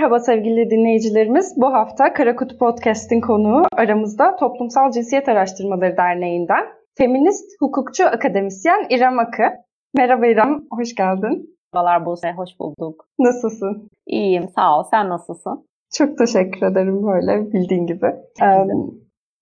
Merhaba sevgili dinleyicilerimiz. Bu hafta Karakut Podcast'in konuğu aramızda Toplumsal Cinsiyet Araştırmaları Derneği'nden feminist hukukçu akademisyen İrem Akı. Merhaba İrem, hoş geldin. Merhabalar Buse, hoş bulduk. Nasılsın? İyiyim, sağ ol. Sen nasılsın? Çok teşekkür ederim böyle bildiğin gibi. Ee,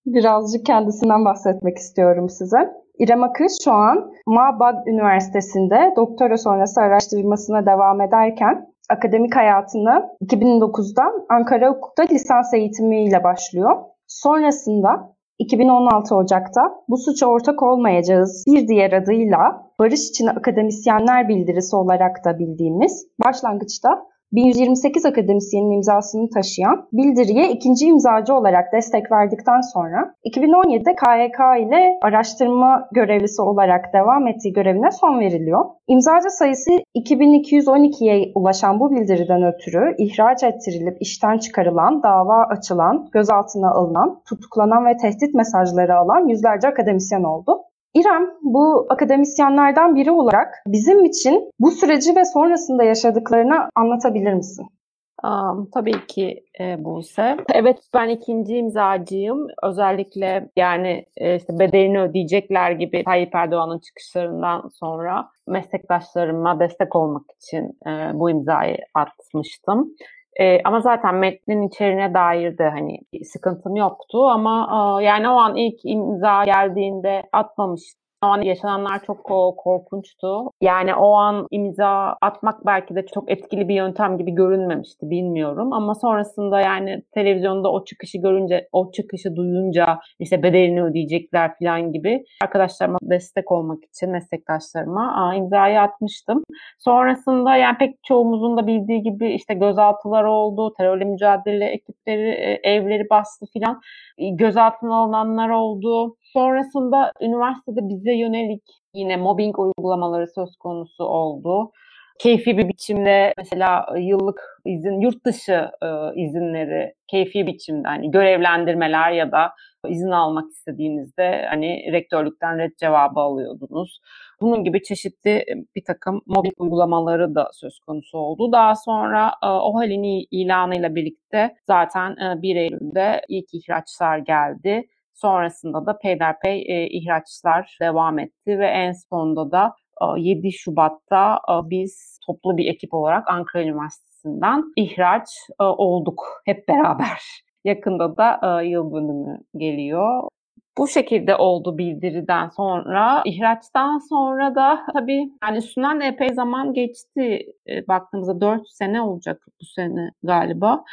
birazcık kendisinden bahsetmek istiyorum size. İrem Akı şu an Mabad Üniversitesi'nde doktora sonrası araştırmasına devam ederken akademik hayatını 2009'da Ankara Hukuk'ta lisans eğitimiyle başlıyor. Sonrasında 2016 Ocak'ta bu suça ortak olmayacağız bir diğer adıyla Barış için Akademisyenler Bildirisi olarak da bildiğimiz başlangıçta 1128 akademisyenin imzasını taşıyan bildiriye ikinci imzacı olarak destek verdikten sonra 2017'de KYK ile araştırma görevlisi olarak devam ettiği görevine son veriliyor. İmzacı sayısı 2212'ye ulaşan bu bildiriden ötürü ihraç ettirilip işten çıkarılan, dava açılan, gözaltına alınan, tutuklanan ve tehdit mesajları alan yüzlerce akademisyen oldu. İrem, bu akademisyenlerden biri olarak bizim için bu süreci ve sonrasında yaşadıklarını anlatabilir misin? Um, tabii ki e, Buse. Evet ben ikinci imzacıyım. Özellikle yani e, işte bedelini ödeyecekler gibi Tayyip Erdoğan'ın çıkışlarından sonra meslektaşlarıma destek olmak için e, bu imzayı atmıştım. E, ama zaten metnin içeriğine dair de hani sıkıntım yoktu ama e, yani o an ilk imza geldiğinde atmamıştım. O an yaşananlar çok korkunçtu. Yani o an imza atmak belki de çok etkili bir yöntem gibi görünmemişti bilmiyorum. Ama sonrasında yani televizyonda o çıkışı görünce, o çıkışı duyunca işte bedelini ödeyecekler falan gibi arkadaşlarıma destek olmak için meslektaşlarıma imzayı atmıştım. Sonrasında yani pek çoğumuzun da bildiği gibi işte gözaltılar oldu, terörle mücadele ekipleri e, evleri bastı filan. Gözaltına alınanlar oldu. Sonrasında üniversitede bize yönelik yine mobbing uygulamaları söz konusu oldu. Keyfi bir biçimde mesela yıllık izin, yurt dışı e, izinleri keyfi biçimde hani görevlendirmeler ya da izin almak istediğinizde hani rektörlükten red cevabı alıyordunuz. Bunun gibi çeşitli bir takım mobbing uygulamaları da söz konusu oldu. Daha sonra e, o halin ilanıyla birlikte zaten e, 1 Eylül'de ilk ihraçlar geldi. Sonrasında da peyderpey e, ihraçlar devam etti ve en sonunda da 7 e, Şubat'ta e, biz toplu bir ekip olarak Ankara Üniversitesi'nden ihraç e, olduk hep beraber. Yakında da yıl dönümü geliyor. Bu şekilde oldu bildiriden sonra. ihraçtan sonra da tabii yani üstünden de epey zaman geçti. E, baktığımızda 4 sene olacak bu sene galiba.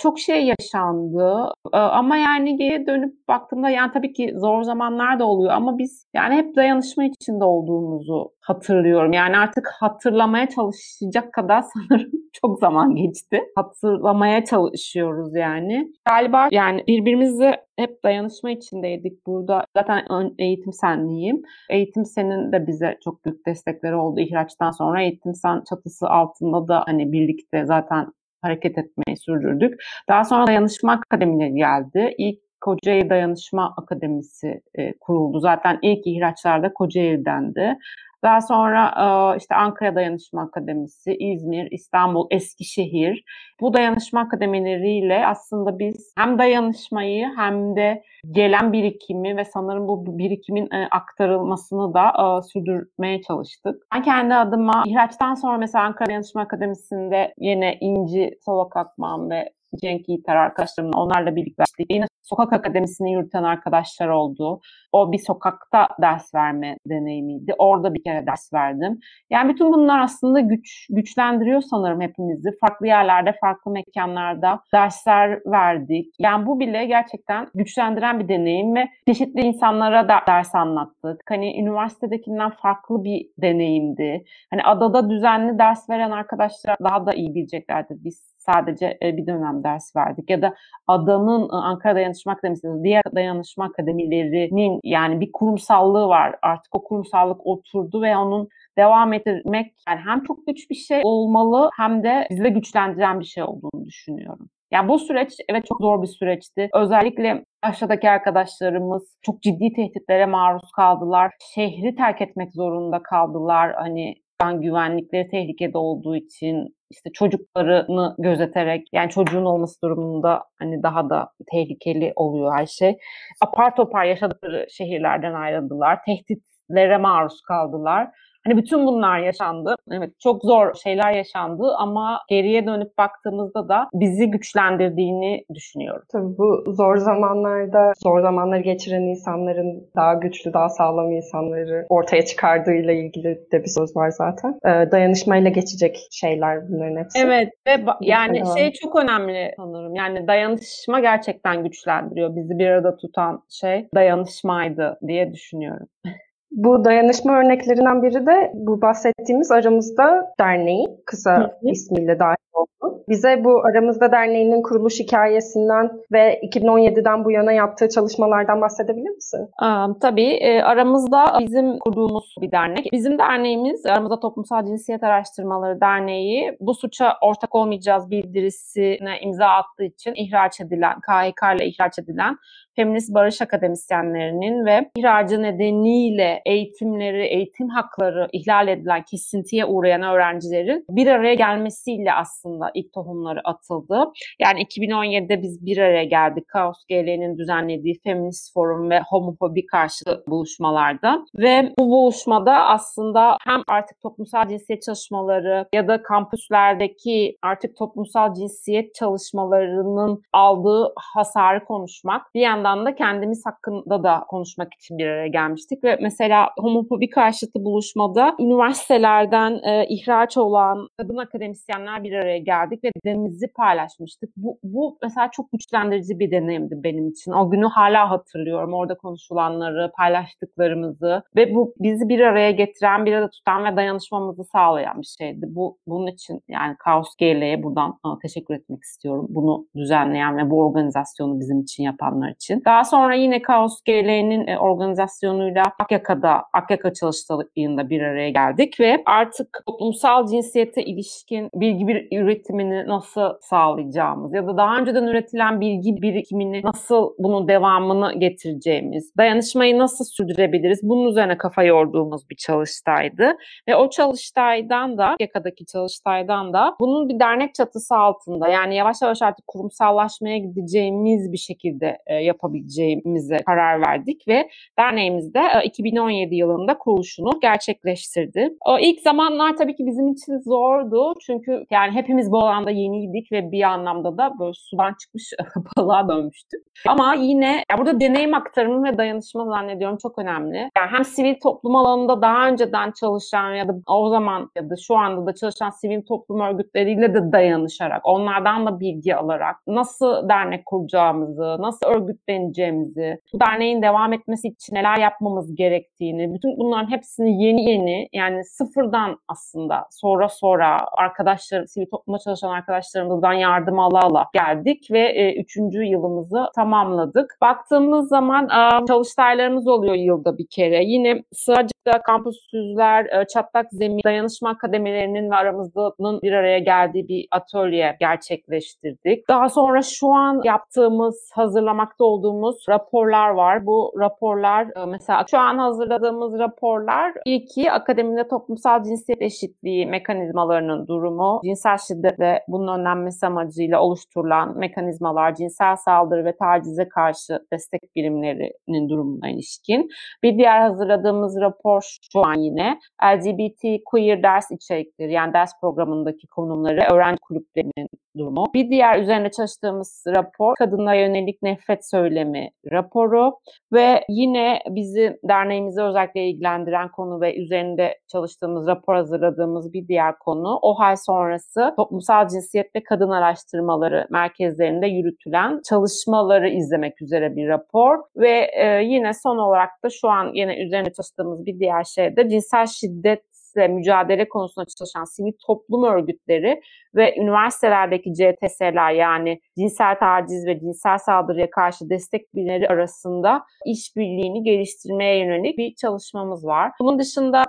Çok şey yaşandı e, ama yani geri dönüp baktığımda yani tabii ki zor zamanlar da oluyor ama biz yani hep dayanışma içinde olduğumuzu hatırlıyorum. Yani artık hatırlamaya çalışacak kadar sanırım çok zaman geçti. Hatırlamaya çalışıyoruz yani. Galiba yani birbirimizle hep dayanışma içindeydik burada. Zaten eğitim senliyim. Eğitim senin de bize çok büyük destekleri oldu ihraçtan sonra. Eğitim sen çatısı altında da hani birlikte zaten hareket etmeyi sürdürdük. Daha sonra dayanışma akademileri geldi. İlk Kocaeli Dayanışma Akademisi e, kuruldu. Zaten ilk ihraçlarda Kocaeli'dendi. Daha sonra işte Ankara Dayanışma Akademisi, İzmir, İstanbul, Eskişehir. Bu dayanışma akademileriyle aslında biz hem dayanışmayı hem de gelen birikimi ve sanırım bu birikimin aktarılmasını da sürdürmeye çalıştık. Ben kendi adıma ihraçtan sonra mesela Ankara Dayanışma Akademisi'nde yine İnci Solak Akman ve Cenk Yiğiter arkadaşlarımla onlarla birlikte yine sokak akademisini yürüten arkadaşlar oldu. O bir sokakta ders verme deneyimiydi. Orada bir kere ders verdim. Yani bütün bunlar aslında güç güçlendiriyor sanırım hepimizi. Farklı yerlerde, farklı mekanlarda dersler verdik. Yani bu bile gerçekten güçlendiren bir deneyim ve çeşitli insanlara da ders anlattık. Hani üniversitedekinden farklı bir deneyimdi. Hani adada düzenli ders veren arkadaşlar daha da iyi bileceklerdir. Biz sadece e, bir dönem ders verdik ya da adanın e, Ankara Dayanışma Akademisi, diğer dayanışma akademilerinin yani bir kurumsallığı var. Artık o kurumsallık oturdu ve onun devam ettirmek yani hem çok güç bir şey olmalı hem de bizi de güçlendiren bir şey olduğunu düşünüyorum. Yani bu süreç evet çok zor bir süreçti. Özellikle aşağıdaki arkadaşlarımız çok ciddi tehditlere maruz kaldılar. Şehri terk etmek zorunda kaldılar. Hani an güvenlikleri tehlikede olduğu için işte çocuklarını gözeterek yani çocuğun olması durumunda hani daha da tehlikeli oluyor her şey. Apar topar yaşadıkları şehirlerden ayrıldılar. Tehditlere maruz kaldılar. Hani bütün bunlar yaşandı. Evet çok zor şeyler yaşandı ama geriye dönüp baktığımızda da bizi güçlendirdiğini düşünüyorum. Tabii bu zor zamanlarda zor zamanları geçiren insanların daha güçlü, daha sağlam insanları ortaya çıkardığıyla ilgili de bir söz var zaten. Ee, dayanışmayla geçecek şeyler bunların hepsi. Evet ve yani şey çok önemli sanırım. Yani dayanışma gerçekten güçlendiriyor. Bizi bir arada tutan şey dayanışmaydı diye düşünüyorum. Bu dayanışma örneklerinden biri de bu bahsettiğimiz Aramızda Derneği, kısa hı hı. ismiyle dahil oldu. Bize bu Aramızda Derneği'nin kuruluş hikayesinden ve 2017'den bu yana yaptığı çalışmalardan bahsedebilir misin? Aa, tabii. E, aramızda bizim kurduğumuz bir dernek. Bizim derneğimiz Aramızda Toplumsal Cinsiyet Araştırmaları Derneği bu suça ortak olmayacağız bildirisine imza attığı için ihraç edilen, KHK ile ihraç edilen feminist barış akademisyenlerinin ve ihracı nedeniyle eğitimleri, eğitim hakları ihlal edilen, kesintiye uğrayan öğrencilerin bir araya gelmesiyle aslında ilk tohumları atıldı. Yani 2017'de biz bir araya geldik. Kaos GL'nin düzenlediği Feminist Forum ve homofobi karşı buluşmalarda ve bu buluşmada aslında hem artık toplumsal cinsiyet çalışmaları ya da kampüslerdeki artık toplumsal cinsiyet çalışmalarının aldığı hasarı konuşmak bir yandan da kendimiz hakkında da konuşmak için bir araya gelmiştik ve mesela homofobi karşıtı buluşmada üniversitelerden e, ihraç olan kadın akademisyenler bir araya geldik ve deneyimimizi paylaşmıştık. Bu, bu mesela çok güçlendirici bir deneyimdi benim için. O günü hala hatırlıyorum. Orada konuşulanları, paylaştıklarımızı ve bu bizi bir araya getiren, bir arada tutan ve dayanışmamızı sağlayan bir şeydi. Bu bunun için yani Kaos GL'ye buradan teşekkür etmek istiyorum. Bunu düzenleyen ve bu organizasyonu bizim için yapanlar için. Daha sonra yine Kaos GL'nin e, organizasyonuyla Akyaka'da, Akyaka çalıştayında bir araya geldik ve artık toplumsal cinsiyete ilişkin bilgi bir üretimini nasıl sağlayacağımız ya da daha önceden üretilen bilgi birikimini nasıl bunun devamını getireceğimiz, dayanışmayı nasıl sürdürebiliriz bunun üzerine kafa yorduğumuz bir çalıştaydı. Ve o çalıştaydan da, Akyaka'daki çalıştaydan da bunun bir dernek çatısı altında yani yavaş yavaş artık kurumsallaşmaya gideceğimiz bir şekilde e, yapabileceğimize karar verdik ve derneğimiz de 2017 yılında kuruluşunu gerçekleştirdi. O ilk zamanlar tabii ki bizim için zordu çünkü yani hepimiz bu alanda yeniydik ve bir anlamda da böyle sudan çıkmış balığa dönmüştük. Ama yine ya burada deneyim aktarımı ve dayanışma zannediyorum çok önemli. Yani hem sivil toplum alanında daha önceden çalışan ya da o zaman ya da şu anda da çalışan sivil toplum örgütleriyle de dayanışarak, onlardan da bilgi alarak nasıl dernek kuracağımızı, nasıl örgütleneceğimizi bu derneğin devam etmesi için neler yapmamız gerektiğini, bütün bunların hepsini yeni yeni yani sıfırdan aslında sonra sonra arkadaşlar, sivil topluma çalışan arkadaşlarımızdan yardım ala ala geldik ve e, üçüncü yılımızı tamamladık. Baktığımız zaman e, çalıştaylarımız oluyor yılda bir kere. Yine Sığacık'ta kampüsüzler, e, çatlak zemin, dayanışma akademelerinin ve aramızdanın bir araya geldiği bir atölye gerçekleştirdik. Daha sonra şu an yaptığımız, hazırlamakta olduğumuz raporlar var. Bu raporlar e, mesela şu an hazırladığımız raporlar ilki akademide toplumsal cinsiyet eşitliği mekanizmalarının durumu, cinsel şiddet ve bunun önlenmesi amacıyla oluşturulan mekanizmalar, cinsel saldırı ve tacize karşı destek birimlerinin durumuna ilişkin. Bir diğer hazırladığımız rapor şu an yine LGBT queer ders içerikleri yani ders programındaki konumları öğrenci kulüplerinin durumu. Bir diğer üzerine çalıştığımız rapor kadına yönelik nefret söylemi raporu ve yine bizi derneğimize özellikle ilgilendiren konu ve üzerinde çalıştığımız rapor hazırladığımız bir diğer konu OHAL sonrası toplumsal cinsiyet ve kadın araştırmaları merkezlerinde yürütülen çalışmaları izlemek üzere bir rapor ve e, yine son olarak da şu an yine üzerine çalıştığımız bir diğer şey de cinsel şiddet ve mücadele konusunda çalışan sivil toplum örgütleri ve üniversitelerdeki CTS'ler yani cinsel taciz ve cinsel saldırıya karşı destek birimleri arasında işbirliğini geliştirmeye yönelik bir çalışmamız var. Bunun dışında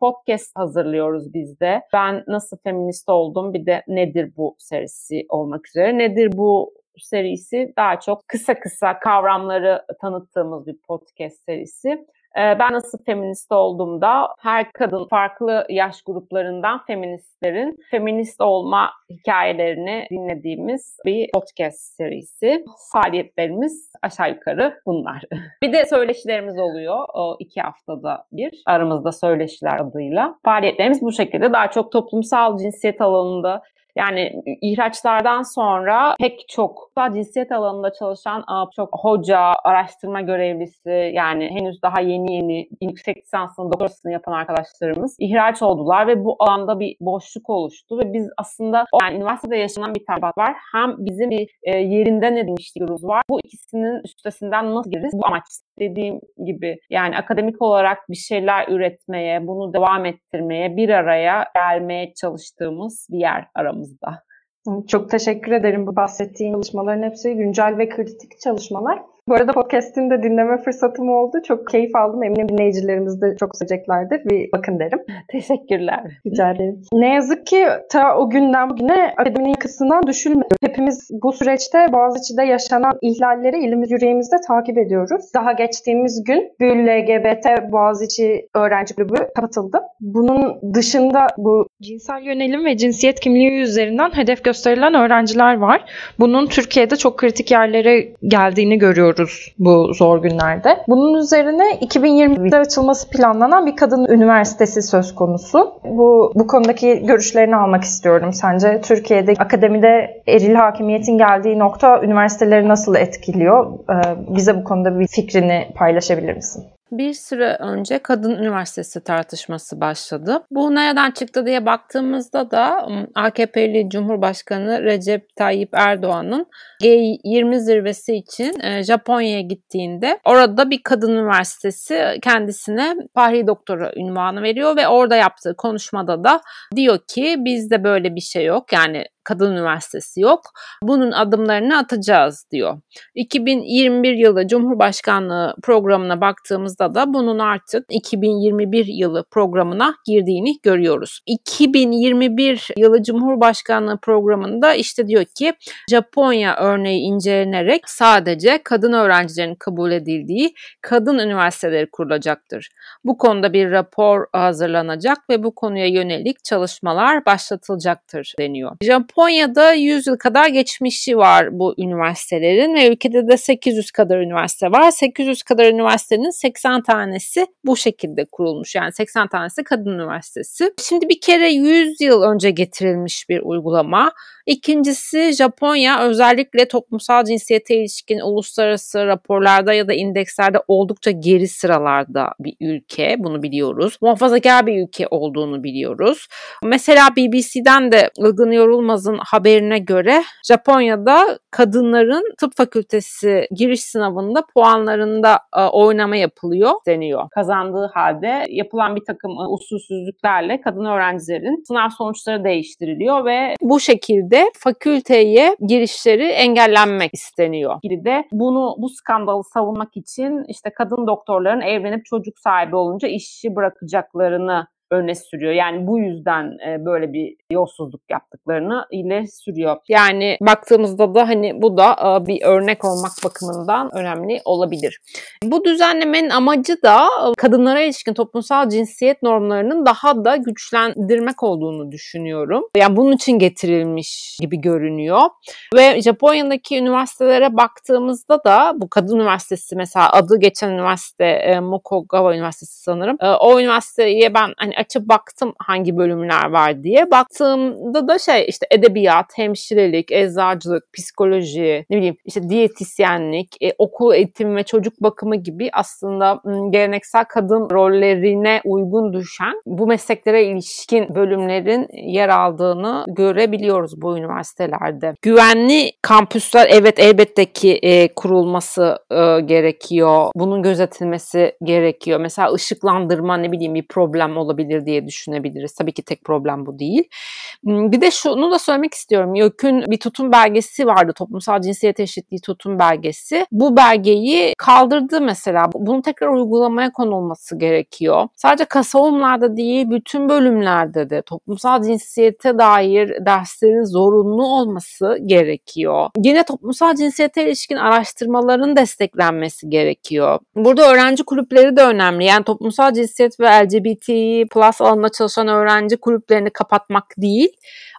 podcast hazırlıyoruz biz de. Ben nasıl feminist oldum bir de nedir bu serisi olmak üzere. Nedir bu serisi daha çok kısa kısa kavramları tanıttığımız bir podcast serisi. Ee, ben nasıl feminist olduğumda her kadın farklı yaş gruplarından feministlerin feminist olma hikayelerini dinlediğimiz bir podcast serisi. Faaliyetlerimiz aşağı yukarı bunlar. bir de söyleşilerimiz oluyor o iki haftada bir aramızda söyleşiler adıyla. Faaliyetlerimiz bu şekilde daha çok toplumsal cinsiyet alanında yani ihraçlardan sonra pek çok cinsiyet alanında çalışan çok hoca, araştırma görevlisi yani henüz daha yeni yeni yüksek lisansını, doktorasını yapan arkadaşlarımız ihraç oldular ve bu alanda bir boşluk oluştu ve biz aslında yani üniversitede yaşanan bir tabat var. Hem bizim bir e, yerinden edinmişliğimiz var. Bu ikisinin üstesinden nasıl gireriz? Bu amaç dediğim gibi yani akademik olarak bir şeyler üretmeye, bunu devam ettirmeye, bir araya gelmeye çalıştığımız bir yer aramızda. Çok teşekkür ederim bu bahsettiğin çalışmaların hepsi güncel ve kritik çalışmalar. Bu arada podcast'ini de dinleme fırsatım oldu. Çok keyif aldım. Eminim dinleyicilerimiz de çok seveceklerdir. Bir bakın derim. Teşekkürler. Rica ederim. Ne yazık ki ta o günden bugüne akademinin yakasından düşülmedi. Hepimiz bu süreçte Boğaziçi'de yaşanan ihlalleri elimiz yüreğimizde takip ediyoruz. Daha geçtiğimiz gün Gül LGBT Boğaziçi Öğrenci Kulübü kapatıldı. Bunun dışında bu cinsel yönelim ve cinsiyet kimliği üzerinden hedef gösterilen öğrenciler var. Bunun Türkiye'de çok kritik yerlere geldiğini görüyoruz yaşıyoruz bu zor günlerde. Bunun üzerine 2020'de açılması planlanan bir kadın üniversitesi söz konusu. Bu, bu konudaki görüşlerini almak istiyorum. Sence Türkiye'de akademide eril hakimiyetin geldiği nokta üniversiteleri nasıl etkiliyor? Ee, bize bu konuda bir fikrini paylaşabilir misin? Bir süre önce kadın üniversitesi tartışması başladı. Bu nereden çıktı diye baktığımızda da AKP'li Cumhurbaşkanı Recep Tayyip Erdoğan'ın G20 zirvesi için e, Japonya'ya gittiğinde orada bir kadın üniversitesi kendisine Fahri Doktora ünvanı veriyor ve orada yaptığı konuşmada da diyor ki bizde böyle bir şey yok. Yani kadın üniversitesi yok. Bunun adımlarını atacağız diyor. 2021 yılı Cumhurbaşkanlığı programına baktığımızda da bunun artık 2021 yılı programına girdiğini görüyoruz. 2021 yılı Cumhurbaşkanlığı programında işte diyor ki Japonya örneği incelenerek sadece kadın öğrencilerin kabul edildiği kadın üniversiteleri kurulacaktır. Bu konuda bir rapor hazırlanacak ve bu konuya yönelik çalışmalar başlatılacaktır deniyor. Japon Japonya'da 100 yıl kadar geçmişi var bu üniversitelerin ve ülkede de 800 kadar üniversite var. 800 kadar üniversitenin 80 tanesi bu şekilde kurulmuş. Yani 80 tanesi kadın üniversitesi. Şimdi bir kere 100 yıl önce getirilmiş bir uygulama. İkincisi Japonya özellikle toplumsal cinsiyete ilişkin uluslararası raporlarda ya da indekslerde oldukça geri sıralarda bir ülke. Bunu biliyoruz. Muhafazakar bir ülke olduğunu biliyoruz. Mesela BBC'den de Ilgın Yorulmaz'ın haberine göre Japonya'da kadınların tıp fakültesi giriş sınavında puanlarında e, oynama yapılıyor deniyor. Kazandığı halde yapılan bir takım e, usulsüzlüklerle kadın öğrencilerin sınav sonuçları değiştiriliyor ve bu şekilde de fakülteye girişleri engellenmek isteniyor. Biri de bunu bu skandalı savunmak için işte kadın doktorların evlenip çocuk sahibi olunca işi bırakacaklarını öne sürüyor. Yani bu yüzden e, böyle bir yolsuzluk yaptıklarını ile sürüyor. Yani baktığımızda da hani bu da e, bir örnek olmak bakımından önemli olabilir. Bu düzenlemenin amacı da e, kadınlara ilişkin toplumsal cinsiyet normlarının daha da güçlendirmek olduğunu düşünüyorum. Yani bunun için getirilmiş gibi görünüyor. Ve Japonya'daki üniversitelere baktığımızda da bu kadın üniversitesi mesela adı geçen üniversite Mokogawa Üniversitesi sanırım. O üniversiteye ben hani açıp baktım hangi bölümler var diye. Baktığımda da şey işte edebiyat, hemşirelik, eczacılık, psikoloji, ne bileyim işte diyetisyenlik, e, okul eğitimi ve çocuk bakımı gibi aslında geleneksel kadın rollerine uygun düşen bu mesleklere ilişkin bölümlerin yer aldığını görebiliyoruz bu üniversitelerde. Güvenli kampüsler evet elbette ki e, kurulması e, gerekiyor. Bunun gözetilmesi gerekiyor. Mesela ışıklandırma ne bileyim bir problem olabilir olabilir diye düşünebiliriz. Tabii ki tek problem bu değil. Hmm, bir de şunu da söylemek istiyorum. YÖK'ün bir tutum belgesi vardı. Toplumsal cinsiyet eşitliği tutum belgesi. Bu belgeyi kaldırdı mesela. Bunun tekrar uygulamaya konulması gerekiyor. Sadece kasavumlarda değil, bütün bölümlerde de toplumsal cinsiyete dair derslerin zorunlu olması gerekiyor. Yine toplumsal cinsiyete ilişkin araştırmaların desteklenmesi gerekiyor. Burada öğrenci kulüpleri de önemli. Yani toplumsal cinsiyet ve LGBT plus alanında çalışan öğrenci kulüplerini kapatmak değil.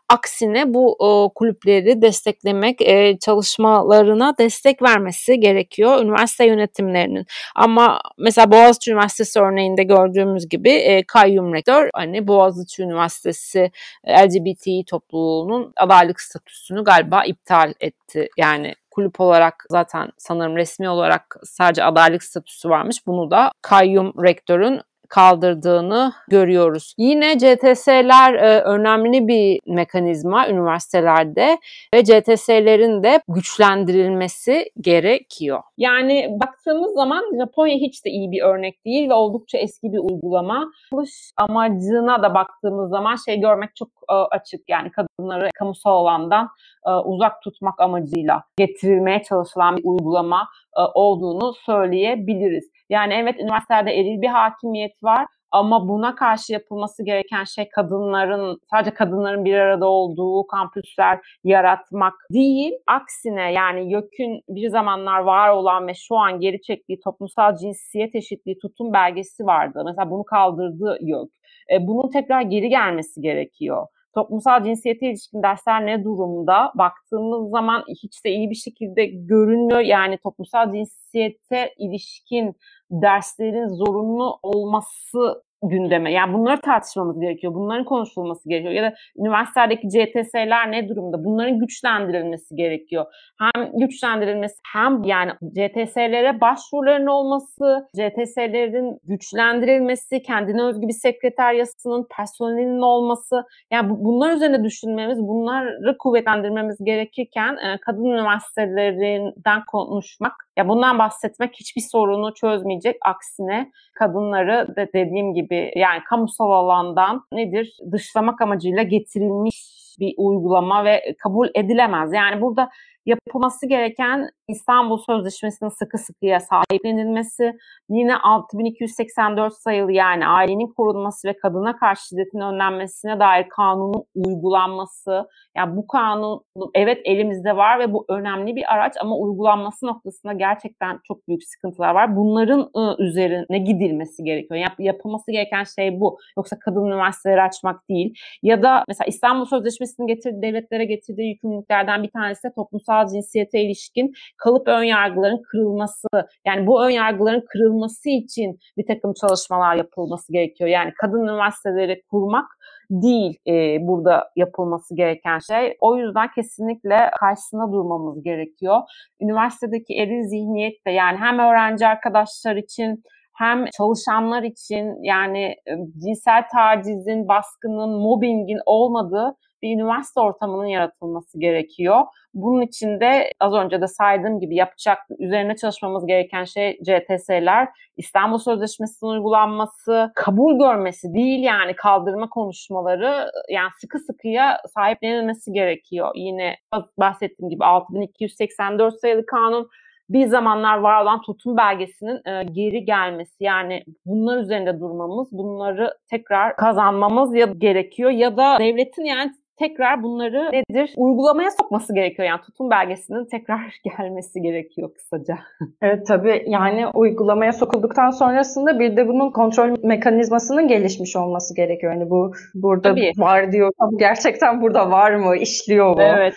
Aksine bu o, kulüpleri desteklemek, e, çalışmalarına destek vermesi gerekiyor üniversite yönetimlerinin. Ama mesela Boğaziçi Üniversitesi örneğinde gördüğümüz gibi e, kayyum rektör hani Boğaziçi Üniversitesi LGBT topluluğunun adaylık statüsünü galiba iptal etti. Yani kulüp olarak zaten sanırım resmi olarak sadece adaylık statüsü varmış. Bunu da kayyum rektörün kaldırdığını görüyoruz. Yine CTS'ler e, önemli bir mekanizma üniversitelerde ve CTS'lerin de güçlendirilmesi gerekiyor. Yani baktığımız zaman Japonya hiç de iyi bir örnek değil ve oldukça eski bir uygulama. Çalış amacına da baktığımız zaman şey görmek çok e, açık. Yani kadınları kamusal alandan e, uzak tutmak amacıyla getirilmeye çalışılan bir uygulama olduğunu söyleyebiliriz. Yani evet üniversitelerde eril bir hakimiyet var ama buna karşı yapılması gereken şey kadınların sadece kadınların bir arada olduğu kampüsler yaratmak değil. Aksine yani YÖK'ün bir zamanlar var olan ve şu an geri çektiği toplumsal cinsiyet eşitliği tutum belgesi vardı. Mesela bunu kaldırdı YÖK. E, bunun tekrar geri gelmesi gerekiyor toplumsal cinsiyete ilişkin dersler ne durumda? Baktığımız zaman hiç de iyi bir şekilde görünmüyor. Yani toplumsal cinsiyete ilişkin derslerin zorunlu olması gündeme. Yani bunları tartışmamız gerekiyor. Bunların konuşulması gerekiyor. Ya da üniversitelerdeki CTS'ler ne durumda? Bunların güçlendirilmesi gerekiyor. Hem güçlendirilmesi hem yani CTS'lere başvuruların olması, CTS'lerin güçlendirilmesi, kendine özgü bir sekreteryasının, personelinin olması. Yani bunlar üzerine düşünmemiz, bunları kuvvetlendirmemiz gerekirken e, kadın üniversitelerinden konuşmak, ya bundan bahsetmek hiçbir sorunu çözmeyecek. Aksine kadınları da dediğim gibi yani kamusal alandan nedir dışlamak amacıyla getirilmiş bir uygulama ve kabul edilemez. Yani burada yapılması gereken İstanbul Sözleşmesi'nin sıkı sıkıya sahiplenilmesi, yine 6284 sayılı yani ailenin korunması ve kadına karşı şiddetin önlenmesine dair kanunun uygulanması. Yani bu kanun evet elimizde var ve bu önemli bir araç ama uygulanması noktasında gerçekten çok büyük sıkıntılar var. Bunların ıı, üzerine gidilmesi gerekiyor. Yap, yapılması gereken şey bu. Yoksa kadın üniversiteleri açmak değil. Ya da mesela İstanbul Sözleşmesi'nin getirdiği, devletlere getirdiği yükümlülüklerden bir tanesi de toplumsal cinsiyete ilişkin kalıp ön yargıların kırılması. Yani bu ön yargıların kırılması için bir takım çalışmalar yapılması gerekiyor. Yani kadın üniversiteleri kurmak değil e, burada yapılması gereken şey. O yüzden kesinlikle karşısına durmamız gerekiyor. Üniversitedeki eril zihniyet de yani hem öğrenci arkadaşlar için hem çalışanlar için yani e, cinsel tacizin, baskının, mobbingin olmadığı bir üniversite ortamının yaratılması gerekiyor. Bunun için de az önce de saydığım gibi yapacak, üzerine çalışmamız gereken şey CTS'ler, İstanbul Sözleşmesi'nin uygulanması, kabul görmesi değil yani kaldırma konuşmaları yani sıkı sıkıya sahiplenilmesi gerekiyor. Yine bahsettiğim gibi 6284 sayılı kanun bir zamanlar var olan tutum belgesinin e, geri gelmesi yani bunlar üzerinde durmamız, bunları tekrar kazanmamız ya gerekiyor ya da devletin yani tekrar bunları nedir uygulamaya sokması gerekiyor. Yani tutum belgesinin tekrar gelmesi gerekiyor kısaca. Evet tabii yani uygulamaya sokulduktan sonrasında bir de bunun kontrol mekanizmasının gelişmiş olması gerekiyor. Yani bu burada tabii. var diyor. Gerçekten burada var mı? işliyor mu? Evet.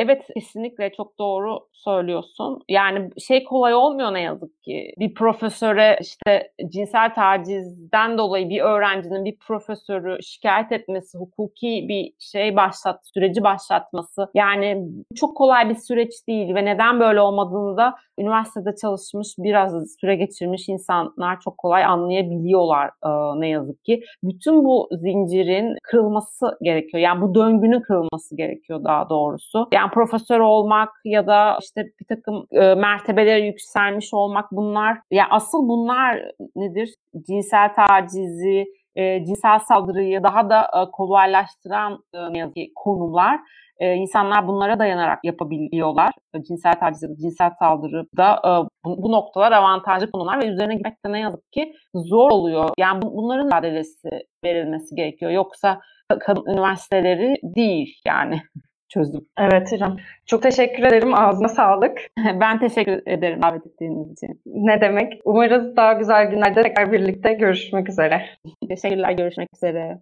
Evet kesinlikle çok doğru söylüyorsun. Yani şey kolay olmuyor ne yazık ki. Bir profesöre işte cinsel tacizden dolayı bir öğrencinin bir profesörü şikayet etmesi, hukuki bir şey başlat, süreci başlatması. Yani çok kolay bir süreç değil ve neden böyle olmadığını da üniversitede çalışmış, biraz süre geçirmiş insanlar çok kolay anlayabiliyorlar ne yazık ki. Bütün bu zincirin kırılması gerekiyor. Yani bu döngünün kırılması gerekiyor daha doğrusu. Yani profesör olmak ya da işte bir takım e, mertebelere yükselmiş olmak bunlar ya asıl bunlar nedir? Cinsel tacizi, e, cinsel saldırıyı daha da e, kolaylaştıran e, konular. E, insanlar bunlara dayanarak yapabiliyorlar. E, cinsel taciz ya da cinsel saldırı da e, bu, bu noktalar avantajlı konular ve üzerine gitmek de ne yazık ki zor oluyor. Yani bu, bunların mücadelesi verilmesi gerekiyor. Yoksa kadın üniversiteleri değil yani çözüm. Evet İrem. Çok teşekkür ederim. Ağzına sağlık. ben teşekkür ederim davet ettiğiniz için. Ne demek? Umarız daha güzel günlerde tekrar birlikte görüşmek üzere. Teşekkürler. Görüşmek üzere.